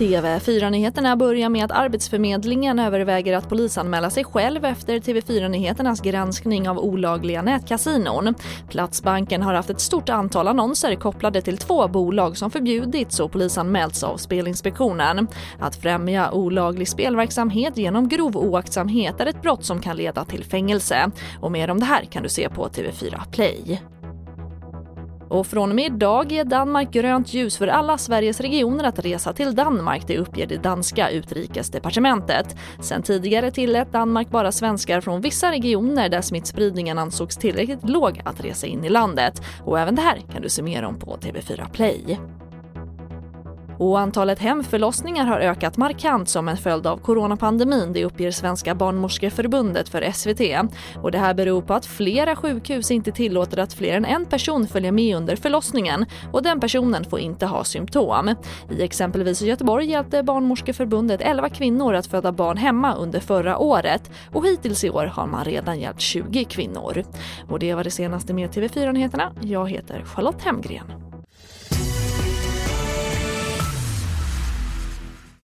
TV4-nyheterna börjar med att Arbetsförmedlingen överväger att polisanmäla sig själv efter TV4-nyheternas granskning av olagliga nätkasinon. Platsbanken har haft ett stort antal annonser kopplade till två bolag som förbjudits och polisanmälts av Spelinspektionen. Att främja olaglig spelverksamhet genom grov oaktsamhet är ett brott som kan leda till fängelse. Och mer om det här kan du se på TV4 Play. Och från och med idag ger Danmark grönt ljus för alla Sveriges regioner att resa till Danmark, det uppger det danska utrikesdepartementet. Sen tidigare tillät Danmark bara svenskar från vissa regioner där smittspridningen ansågs tillräckligt låg att resa in i landet. Och även det här kan du se mer om på TV4 Play. Och antalet hemförlossningar har ökat markant som en följd av coronapandemin, det uppger Svenska barnmorskeförbundet för SVT. Och det här beror på att flera sjukhus inte tillåter att fler än en person följer med under förlossningen och den personen får inte ha symptom. I exempelvis Göteborg hjälpte Barnmorskeförbundet 11 kvinnor att föda barn hemma under förra året och hittills i år har man redan hjälpt 20 kvinnor. Och det var det senaste med TV4 Nyheterna. Jag heter Charlotte Hemgren.